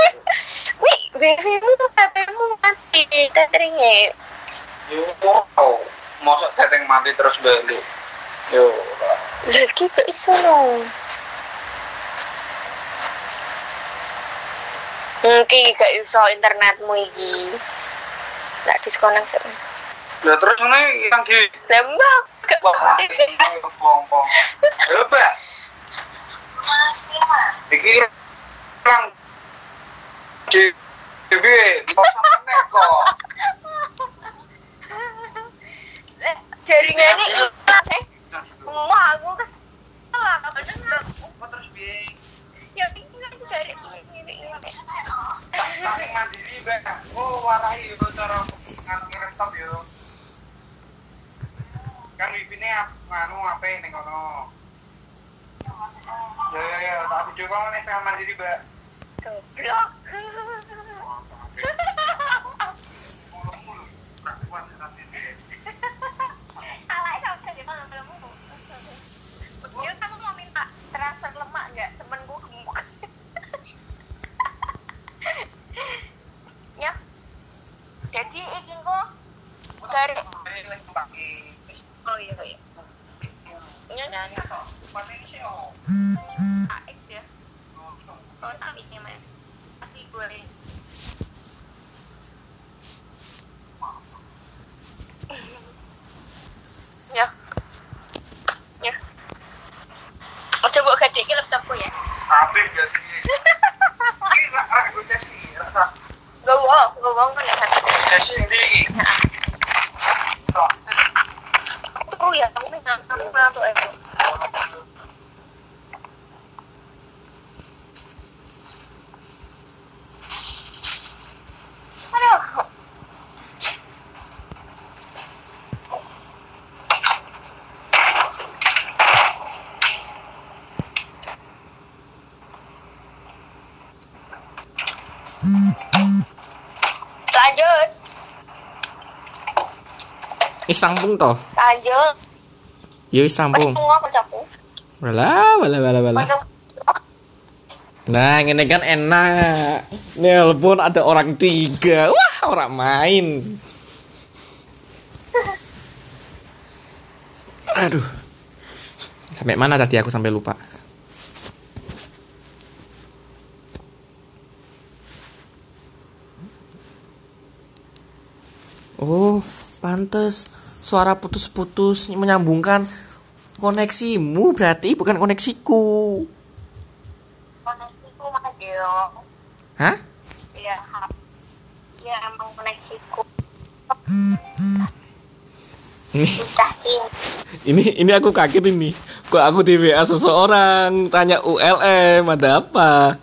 [SPEAKER 1] Wih, wifi-mu tuh HP-mu mati tetheringe.
[SPEAKER 3] yo ora. Mosok teteng mati terus balik. Yo.
[SPEAKER 1] Lagi gak iso no. Mungkin gak iso internetmu iki. Nggak diskonek sih.
[SPEAKER 3] Lah terus ngene yang di. Lho, Pak. Iki lang di Dewi, kok.
[SPEAKER 1] Jaringannya iklan eh. Wah, aku kesel lah
[SPEAKER 3] terus?
[SPEAKER 1] Ya ini kan dari ini ini.
[SPEAKER 3] Mandiri. Oh, warai yo cara ngerentop yo. Kan wifi-ne nganu apa ning kono. Ya ya ya, tak video kok nek sampean mandiri, Mbak.
[SPEAKER 1] Goblok.
[SPEAKER 3] Tak kuat tapi piye.
[SPEAKER 1] Salah itu udah di mana belum Dia kamu mau minta terasa lemak nggak? Temenku gemuk. ya. Jadi iki kok dari oh iya iya. Ya ya ya. AX ya. Oh tapi ini mas. Masih goreng. Ya. Ya. Oh, coba gede iki laptopku ya.
[SPEAKER 3] Habis jadi. Ini rak rak gue cesi, rak sak.
[SPEAKER 1] Gowo, gowo kan ya kan.
[SPEAKER 3] Cesi ndi iki? Tok.
[SPEAKER 1] Turu ya, kamu nih kamu ngantuk ya. Aduh. Lanjut,
[SPEAKER 2] wis rampung toh
[SPEAKER 1] lanjut.
[SPEAKER 2] ya wis rampung wala wala wala wala. Nah, ini kan enak. Nelpon ada orang tiga. Wah, orang main. Aduh. Sampai mana tadi aku sampai lupa. Oh, pantes suara putus-putus menyambungkan koneksimu berarti bukan koneksiku.
[SPEAKER 1] Koneksiku Magio.
[SPEAKER 2] Hah?
[SPEAKER 1] Iya, ya emang koneksiku.
[SPEAKER 2] Ini.
[SPEAKER 1] ini
[SPEAKER 2] ini aku kaget ini. Kok aku di WA seseorang tanya ULM ada apa?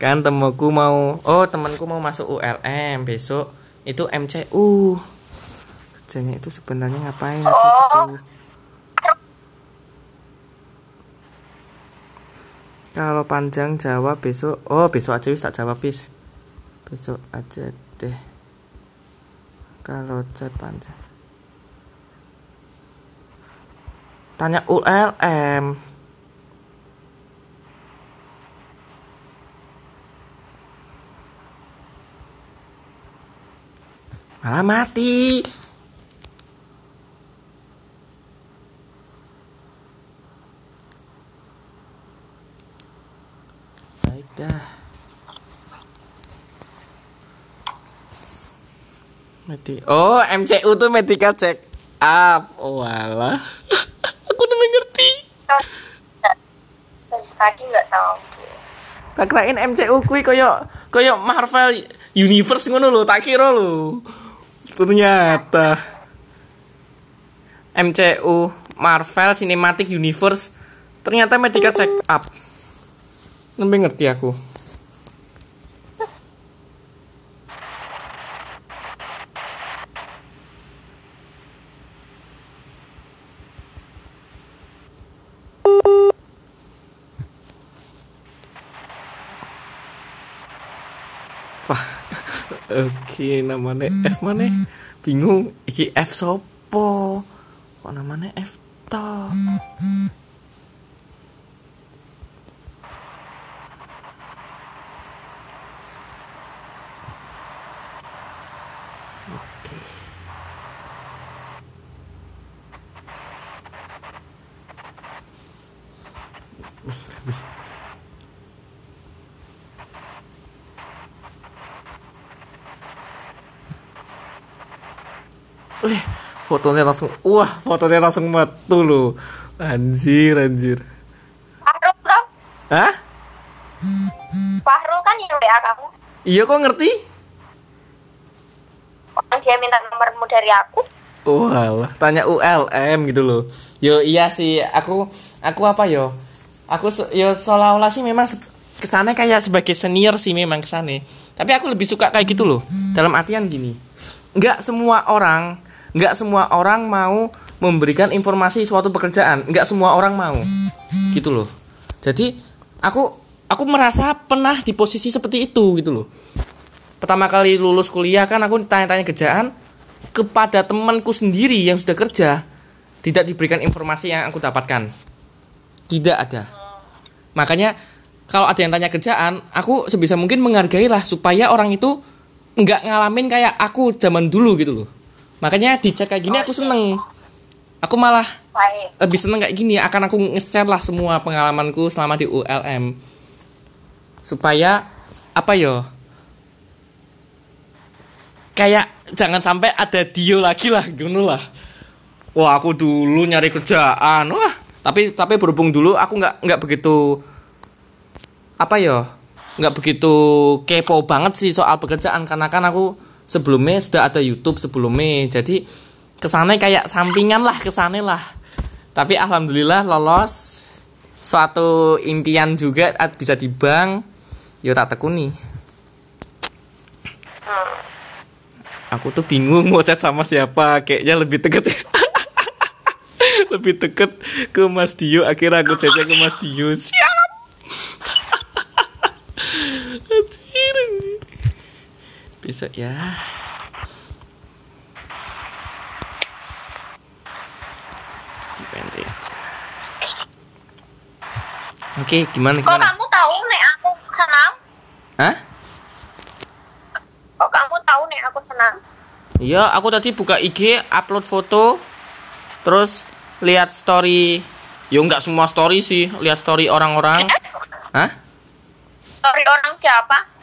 [SPEAKER 2] Kan temanku mau oh temanku mau masuk ULM besok itu MCU. Kerjanya itu sebenarnya ngapain aja gitu. Kalau panjang jawab besok. Oh, besok aja wis jawab bis. Besok aja deh. Kalau chat panjang. Tanya ULM. Malah mati. Baik dah. Medi oh, MCU tuh medical check up. Oh, alah. Aku udah ngerti.
[SPEAKER 1] Dari tadi nggak tahu.
[SPEAKER 2] Tak kirain MCU kuwi koyo koyo Marvel Universe ngono lho, tak kira lho. Ternyata MCU Marvel Cinematic Universe ternyata medical check up. Nembe ngerti aku. Oke namanya F mana? Bingung, iki F sopo? Kok namanya F toh? Oke. Wih, fotonya langsung, wah fotonya langsung metu loh. Anjir, anjir.
[SPEAKER 1] Fahrul bro,
[SPEAKER 2] Hah?
[SPEAKER 1] Fahrul kan yang WA kamu.
[SPEAKER 2] Iya kok ngerti?
[SPEAKER 1] Orang dia minta nomormu dari aku.
[SPEAKER 2] Walah, tanya ULM gitu loh. Yo iya sih, aku aku apa yo? Aku se- yo seolah-olah sih memang se- ke sana kayak sebagai senior sih memang ke sana. Tapi aku lebih suka kayak gitu loh. Dalam artian gini, nggak semua orang, nggak semua orang mau memberikan informasi suatu pekerjaan. Nggak semua orang mau, gitu loh. Jadi aku aku merasa pernah di posisi seperti itu gitu loh. Pertama kali lulus kuliah kan aku tanya-tanya kerjaan, kepada temanku sendiri yang sudah kerja tidak diberikan informasi yang aku dapatkan tidak ada makanya kalau ada yang tanya kerjaan aku sebisa mungkin menghargailah supaya orang itu nggak ngalamin kayak aku zaman dulu gitu loh makanya dicek kayak gini aku seneng. Aku malah
[SPEAKER 1] Baik.
[SPEAKER 2] lebih seneng kayak gini akan aku nge-share lah semua pengalamanku selama di ULM supaya apa yo? Kayak jangan sampai ada Dio lagi lah gitu lah. Wah aku dulu nyari kerjaan wah. Tapi tapi berhubung dulu aku nggak nggak begitu apa yo? Nggak begitu kepo banget sih soal pekerjaan karena kan aku sebelumnya sudah ada YouTube sebelumnya. Jadi ke sana kayak sampingan lah ke sana lah. Tapi alhamdulillah lolos. Suatu impian juga bisa di bank yo tak tekuni. Aku tuh bingung mau chat sama siapa kayaknya lebih deket. Lebih deket ke Mas Dio akhirnya aku chatnya ke Mas Dio. Siap Anjir, anjir. Besok ya di PNT aja. oke gimana
[SPEAKER 1] Kok
[SPEAKER 2] gimana
[SPEAKER 1] kamu tahu nek aku senang?
[SPEAKER 2] Hah?
[SPEAKER 1] Kok kamu tahu nek aku senang?
[SPEAKER 2] Iya, aku tadi buka IG, upload foto, terus lihat story. Yo nggak semua story sih, lihat story orang-orang. Hah?
[SPEAKER 1] Story orang siapa?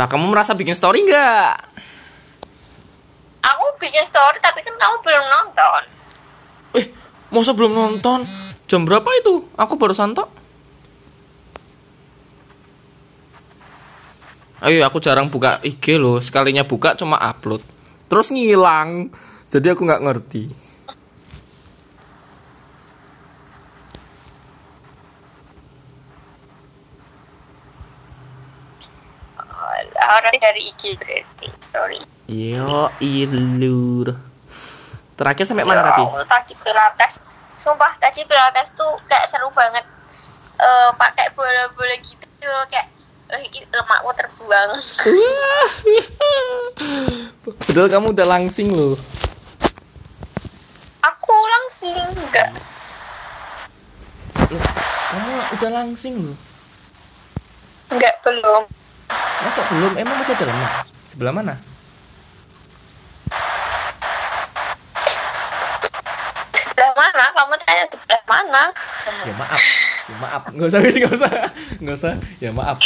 [SPEAKER 2] Lah kamu merasa bikin story nggak?
[SPEAKER 1] Aku bikin story tapi kan kamu belum nonton.
[SPEAKER 2] Eh, masa belum nonton? Jam berapa itu? Aku baru santok. Ayo, aku jarang buka IG loh. Sekalinya buka cuma upload. Terus ngilang. Jadi aku nggak ngerti.
[SPEAKER 1] Orang dari IG berarti story.
[SPEAKER 2] Yo ilur. Terakhir sampai mana tadi?
[SPEAKER 1] Tadi pilates. Sumpah tadi pilates tuh kayak seru banget. Eh pakai bola-bola gitu kayak eh, lemakmu terbuang.
[SPEAKER 2] Padahal kamu udah langsing loh.
[SPEAKER 1] Aku langsing enggak.
[SPEAKER 2] Loh, kamu udah langsing loh.
[SPEAKER 1] Enggak belum.
[SPEAKER 2] Masa belum? Emang masih ada lemak? Sebelah mana?
[SPEAKER 1] Sebelah mana? Kamu tanya sebelah mana?
[SPEAKER 2] Ya maaf. Ya maaf. Nggak usah, nggak usah. Nggak usah. Ya maaf.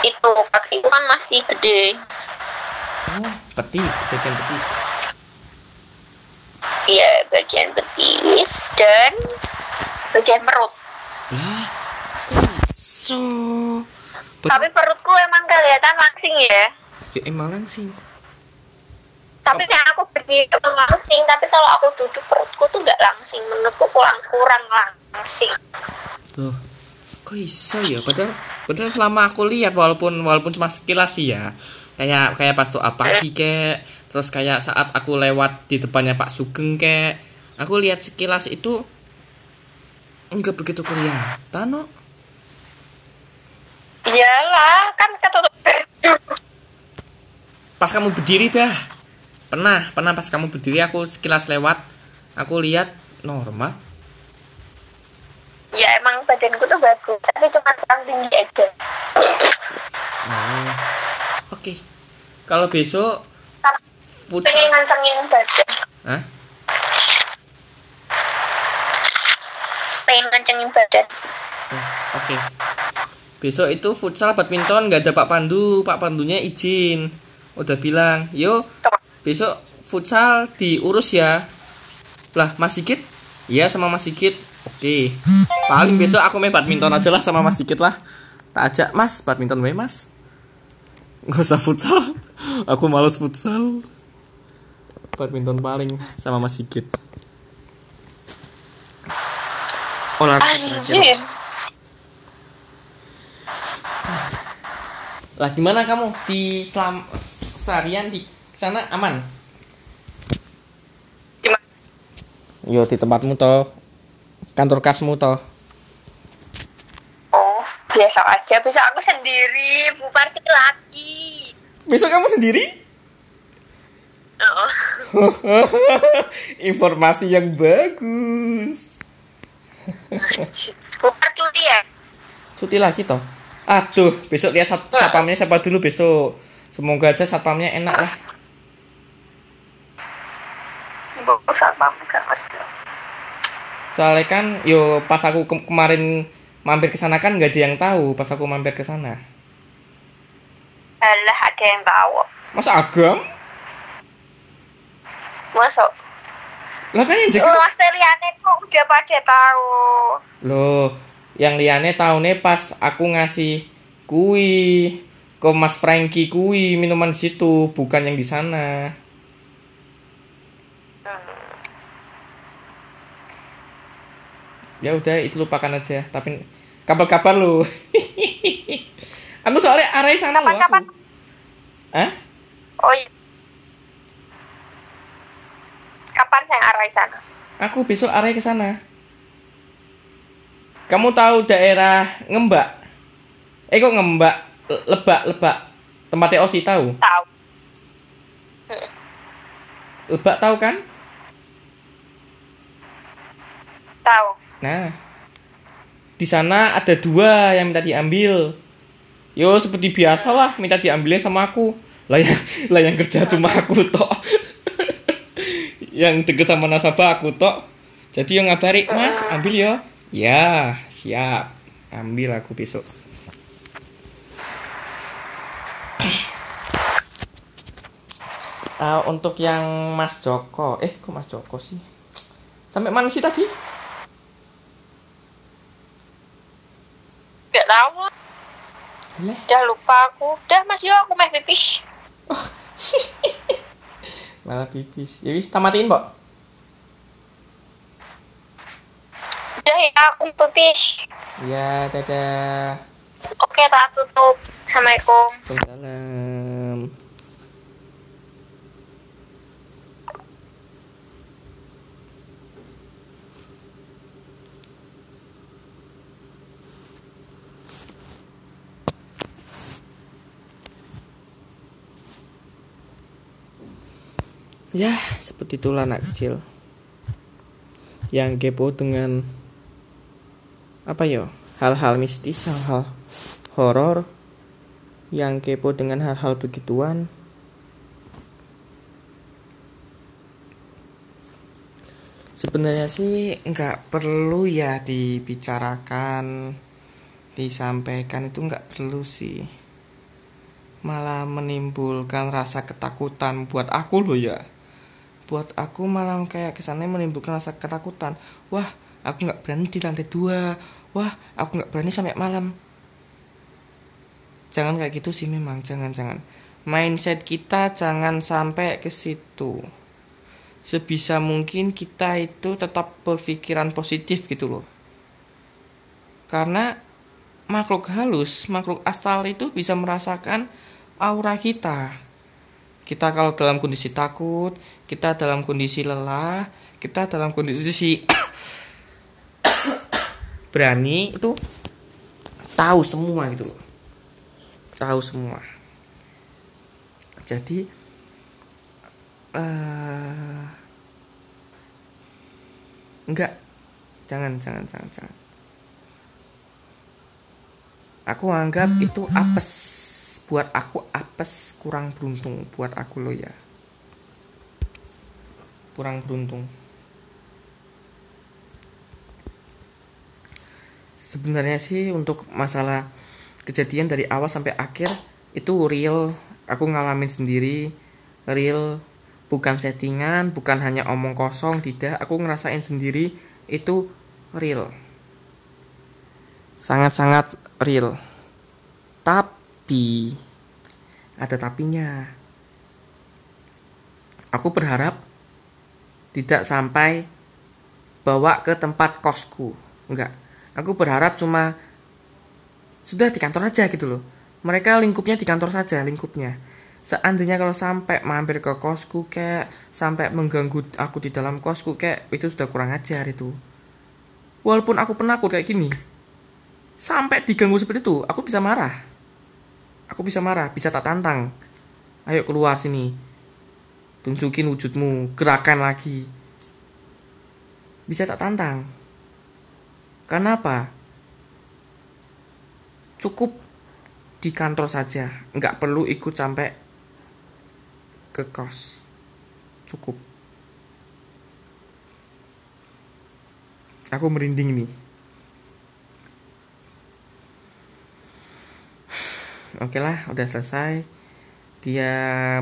[SPEAKER 1] Itu kakiku kan masih gede.
[SPEAKER 2] Oh, petis, bagian petis.
[SPEAKER 1] Iya, bagian betis dan bagian perut.
[SPEAKER 2] Kok so?
[SPEAKER 1] Tapi perutku emang kelihatan langsing ya.
[SPEAKER 2] Ya emang langsing.
[SPEAKER 1] Tapi yang aku berdiri emang langsing, tapi kalau aku duduk perutku tuh nggak langsing. Menurutku kurang kurang langsing.
[SPEAKER 2] Loh, kok iso ya? Padahal padahal selama aku lihat walaupun walaupun cuma sekilas sih ya. Kayak kayak pas doa pagi kek, terus kayak saat aku lewat di depannya Pak Sugeng kek, aku lihat sekilas itu enggak begitu kelihatan, no.
[SPEAKER 1] Iyalah, kan ketutup
[SPEAKER 2] Pas kamu berdiri dah. Pernah, pernah pas kamu berdiri aku sekilas lewat, aku lihat normal.
[SPEAKER 1] Ya emang badanku tuh bagus, tapi cuma kurang tinggi aja.
[SPEAKER 2] Oh. Oke. Kalau besok futsal,
[SPEAKER 1] pengen ngancengin badan.
[SPEAKER 2] Hah?
[SPEAKER 1] Pengen ngancengin badan.
[SPEAKER 2] Oh, Oke. Besok itu futsal badminton nggak ada Pak Pandu, Pak Pandunya izin. Udah bilang, yo besok futsal diurus ya. Lah Mas Sigit? Iya sama Mas Sigit. Oke. Paling besok aku main badminton aja lah sama Mas Sigit lah. Tak ajak Mas badminton wae Mas. Nggak usah futsal. Aku males futsal. Badminton paling sama Mas Sigit. Olahraga terakhir.
[SPEAKER 1] Anjir.
[SPEAKER 2] Lah gimana kamu di selam seharian di sana aman?
[SPEAKER 1] Gimana?
[SPEAKER 2] Yo di tempatmu toh. Kantor kasmu toh.
[SPEAKER 1] Oh, biasa aja. Bisa aku sendiri, bu parkir lagi.
[SPEAKER 2] Besok kamu sendiri?
[SPEAKER 1] Oh.
[SPEAKER 2] Informasi yang bagus.
[SPEAKER 1] Bu parkir ya?
[SPEAKER 2] Cuti lagi toh. Aduh, besok lihat sat satpamnya siapa dulu besok. Semoga aja satpamnya enak lah. Soalnya kan yo pas aku ke- kemarin mampir ke sana kan nggak ada yang tahu pas aku mampir ke sana.
[SPEAKER 1] Alah, ada yang tahu.
[SPEAKER 2] Masa agam?
[SPEAKER 1] Masuk.
[SPEAKER 2] Lah kan yang jaga
[SPEAKER 1] Mas Teliane kok udah pada tahu.
[SPEAKER 2] Loh, yang liane tahunnya pas aku ngasih kui ke Mas Frankie kui minuman situ, bukan yang di sana. Ya udah itu lupakan aja, tapi kabar-kabar lu. aku soalnya arah sana loh
[SPEAKER 1] Kapan-kapan?
[SPEAKER 2] aku. Hah?
[SPEAKER 1] Oh iya. Kapan saya arah sana?
[SPEAKER 2] Aku besok arah ke sana. Kamu tahu daerah Ngembak? Eh kok Ngembak? Le- Lebak, Lebak. Tempatnya Osi tahu?
[SPEAKER 1] Tahu.
[SPEAKER 2] Lebak tahu kan?
[SPEAKER 1] Tahu.
[SPEAKER 2] Nah, di sana ada dua yang minta diambil. Yo seperti biasa lah, minta diambilnya sama aku. Lah yang, lah yang kerja cuma aku tok. yang deket sama nasabah aku tok. Jadi yang ngabari, Mas, ambil yo. Ya, siap. Ambil aku besok. Ah, untuk yang Mas Joko, eh kok Mas Joko sih? Sampai mana sih tadi?
[SPEAKER 1] Gak tahu.
[SPEAKER 2] Leh.
[SPEAKER 1] Udah lupa aku. Udah Mas Yo aku meh pipis.
[SPEAKER 2] Malah pipis. Ya wis tamatin, Mbok.
[SPEAKER 1] Udah ya aku pipis.
[SPEAKER 2] Ya, dadah.
[SPEAKER 1] Oke, tak tutup. Assalamualaikum.
[SPEAKER 2] Waalaikumsalam. Ya, seperti itulah anak kecil yang kepo dengan apa yo hal-hal mistis, hal-hal horor, yang kepo dengan hal-hal begituan. Sebenarnya sih nggak perlu ya dibicarakan, disampaikan itu nggak perlu sih. Malah menimbulkan rasa ketakutan buat aku loh ya buat aku malah kayak kesannya menimbulkan rasa ketakutan wah aku nggak berani di lantai dua wah aku nggak berani sampai malam. Jangan kayak gitu sih memang jangan jangan. Mindset kita jangan sampai ke situ. Sebisa mungkin kita itu tetap berpikiran positif gitu loh. Karena makhluk halus makhluk astral itu bisa merasakan aura kita. Kita kalau dalam kondisi takut, kita dalam kondisi lelah, kita dalam kondisi berani itu tahu semua gitu loh. Tahu semua. Jadi uh, enggak. Jangan jangan jangan jangan. Aku anggap itu apes. Buat aku apes kurang beruntung. Buat aku lo ya. Kurang beruntung sebenarnya sih untuk masalah kejadian dari awal sampai akhir itu real. Aku ngalamin sendiri real. Bukan settingan bukan hanya omong kosong tidak. Aku ngerasain sendiri itu real. Sangat-sangat real. Tapi ada tapinya. Aku berharap tidak sampai bawa ke tempat kosku. Enggak aku berharap cuma sudah di kantor aja gitu loh mereka lingkupnya di kantor saja lingkupnya seandainya kalau sampai mampir ke kosku kayak sampai mengganggu aku di dalam kosku kayak itu sudah kurang ajar itu walaupun aku penakut kayak gini sampai diganggu seperti itu aku bisa marah Aku bisa marah, bisa tak tantang. Ayo keluar sini. Tunjukin wujudmu, gerakan lagi. Bisa tak tantang. Karena apa? Cukup di kantor saja, nggak perlu ikut sampai ke kos. Cukup. Aku merinding nih. oke lah udah selesai dia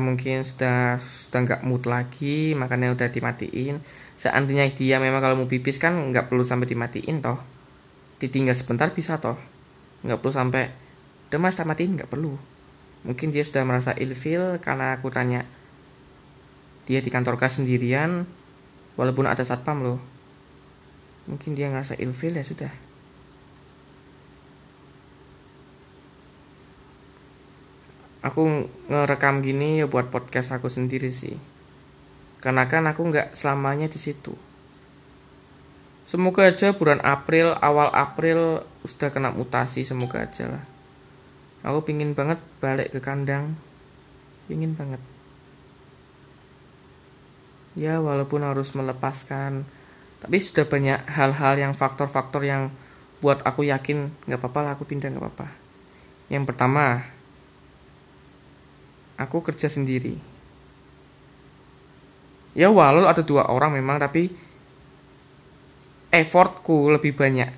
[SPEAKER 2] mungkin sudah sudah nggak mood lagi makanya udah dimatiin seandainya dia memang kalau mau pipis kan nggak perlu sampai dimatiin toh ditinggal sebentar bisa toh. Nggak perlu sampai udah mas matiin. Nggak perlu. Mungkin dia sudah merasa ilfil karena aku tanya dia di kantor kas sendirian? Walaupun ada satpam loh. Mungkin dia ngerasa ilfil ya sudah. Aku ngerekam gini ya buat podcast aku sendiri sih. Karena kan aku nggak selamanya di situ semoga aja bulan April awal April sudah kena mutasi semoga aja lah. Aku pingin banget balik ke kandang. Pingin banget. Ya walaupun harus melepaskan tapi sudah banyak hal-hal yang faktor-faktor yang buat aku yakin nggak apa-apa lah aku pindah nggak apa-apa. Yang pertama aku kerja sendiri. Ya walau ada dua orang memang tapi effortku lebih banyak.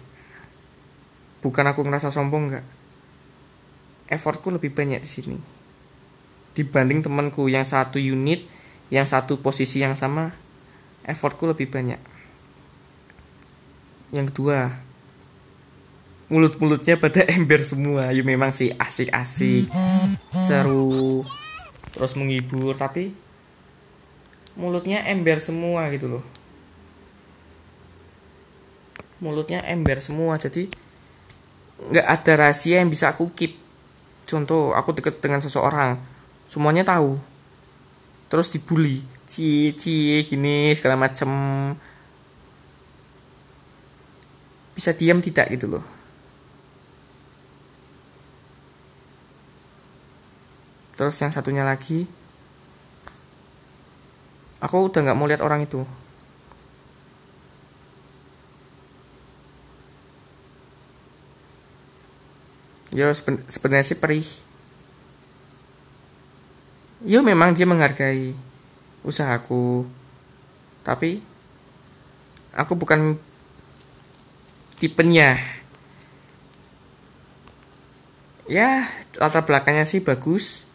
[SPEAKER 2] Bukan aku ngerasa sombong nggak effortku lebih banyak di sini. Dibanding temanku yang satu unit yang satu posisi yang sama effortku lebih banyak. Yang kedua mulut-mulutnya pada ember semua. Ya memang sih asik-asik. Seru. Terus menghibur tapi mulutnya ember semua gitu loh mulutnya ember semua jadi nggak ada rahasia yang bisa aku keep. Contoh aku deket dengan seseorang semuanya tahu. Terus dibully cie cie gini segala macem. Bisa diam tidak gitu loh. Terus yang satunya lagi aku udah nggak mau lihat orang itu Yo seben- sebenarnya sih perih. Yo memang dia menghargai usahaku. Tapi aku bukan tipenya. Ya, latar belakangnya sih bagus.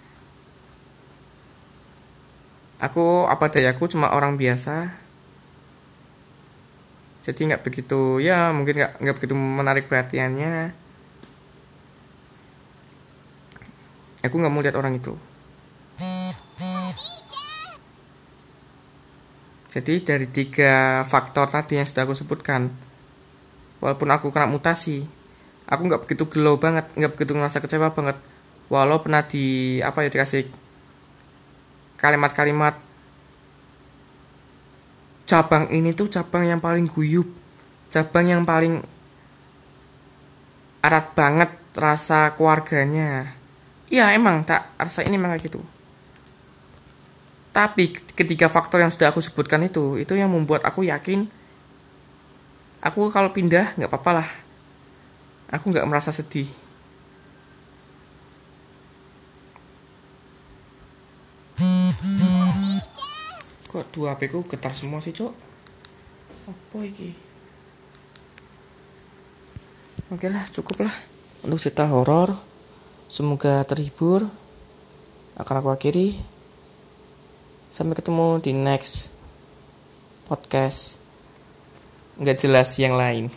[SPEAKER 2] Aku apa dayaku cuma orang biasa. Jadi nggak begitu ya mungkin nggak nggak begitu menarik perhatiannya. Aku nggak mau lihat orang itu. Jadi dari tiga faktor tadi yang sudah aku sebutkan walaupun aku kena mutasi aku nggak begitu gelo banget nggak begitu ngerasa kecewa banget. Walau pernah di apa ya dikasih kalimat-kalimat cabang ini tuh cabang yang paling guyup cabang yang paling erat banget rasa keluarganya Iya emang tak rasa ini memang gitu. Tapi ketiga faktor yang sudah aku sebutkan itu, itu yang membuat aku yakin aku kalau pindah nggak apa-apa lah. Aku nggak merasa sedih. Kok dua HP ku getar semua sih, Cok? Apa iki? Oke lah, cukup lah untuk cerita horor. Semoga terhibur. Akan aku akhiri. Sampai ketemu di next podcast. Nggak jelas yang lain.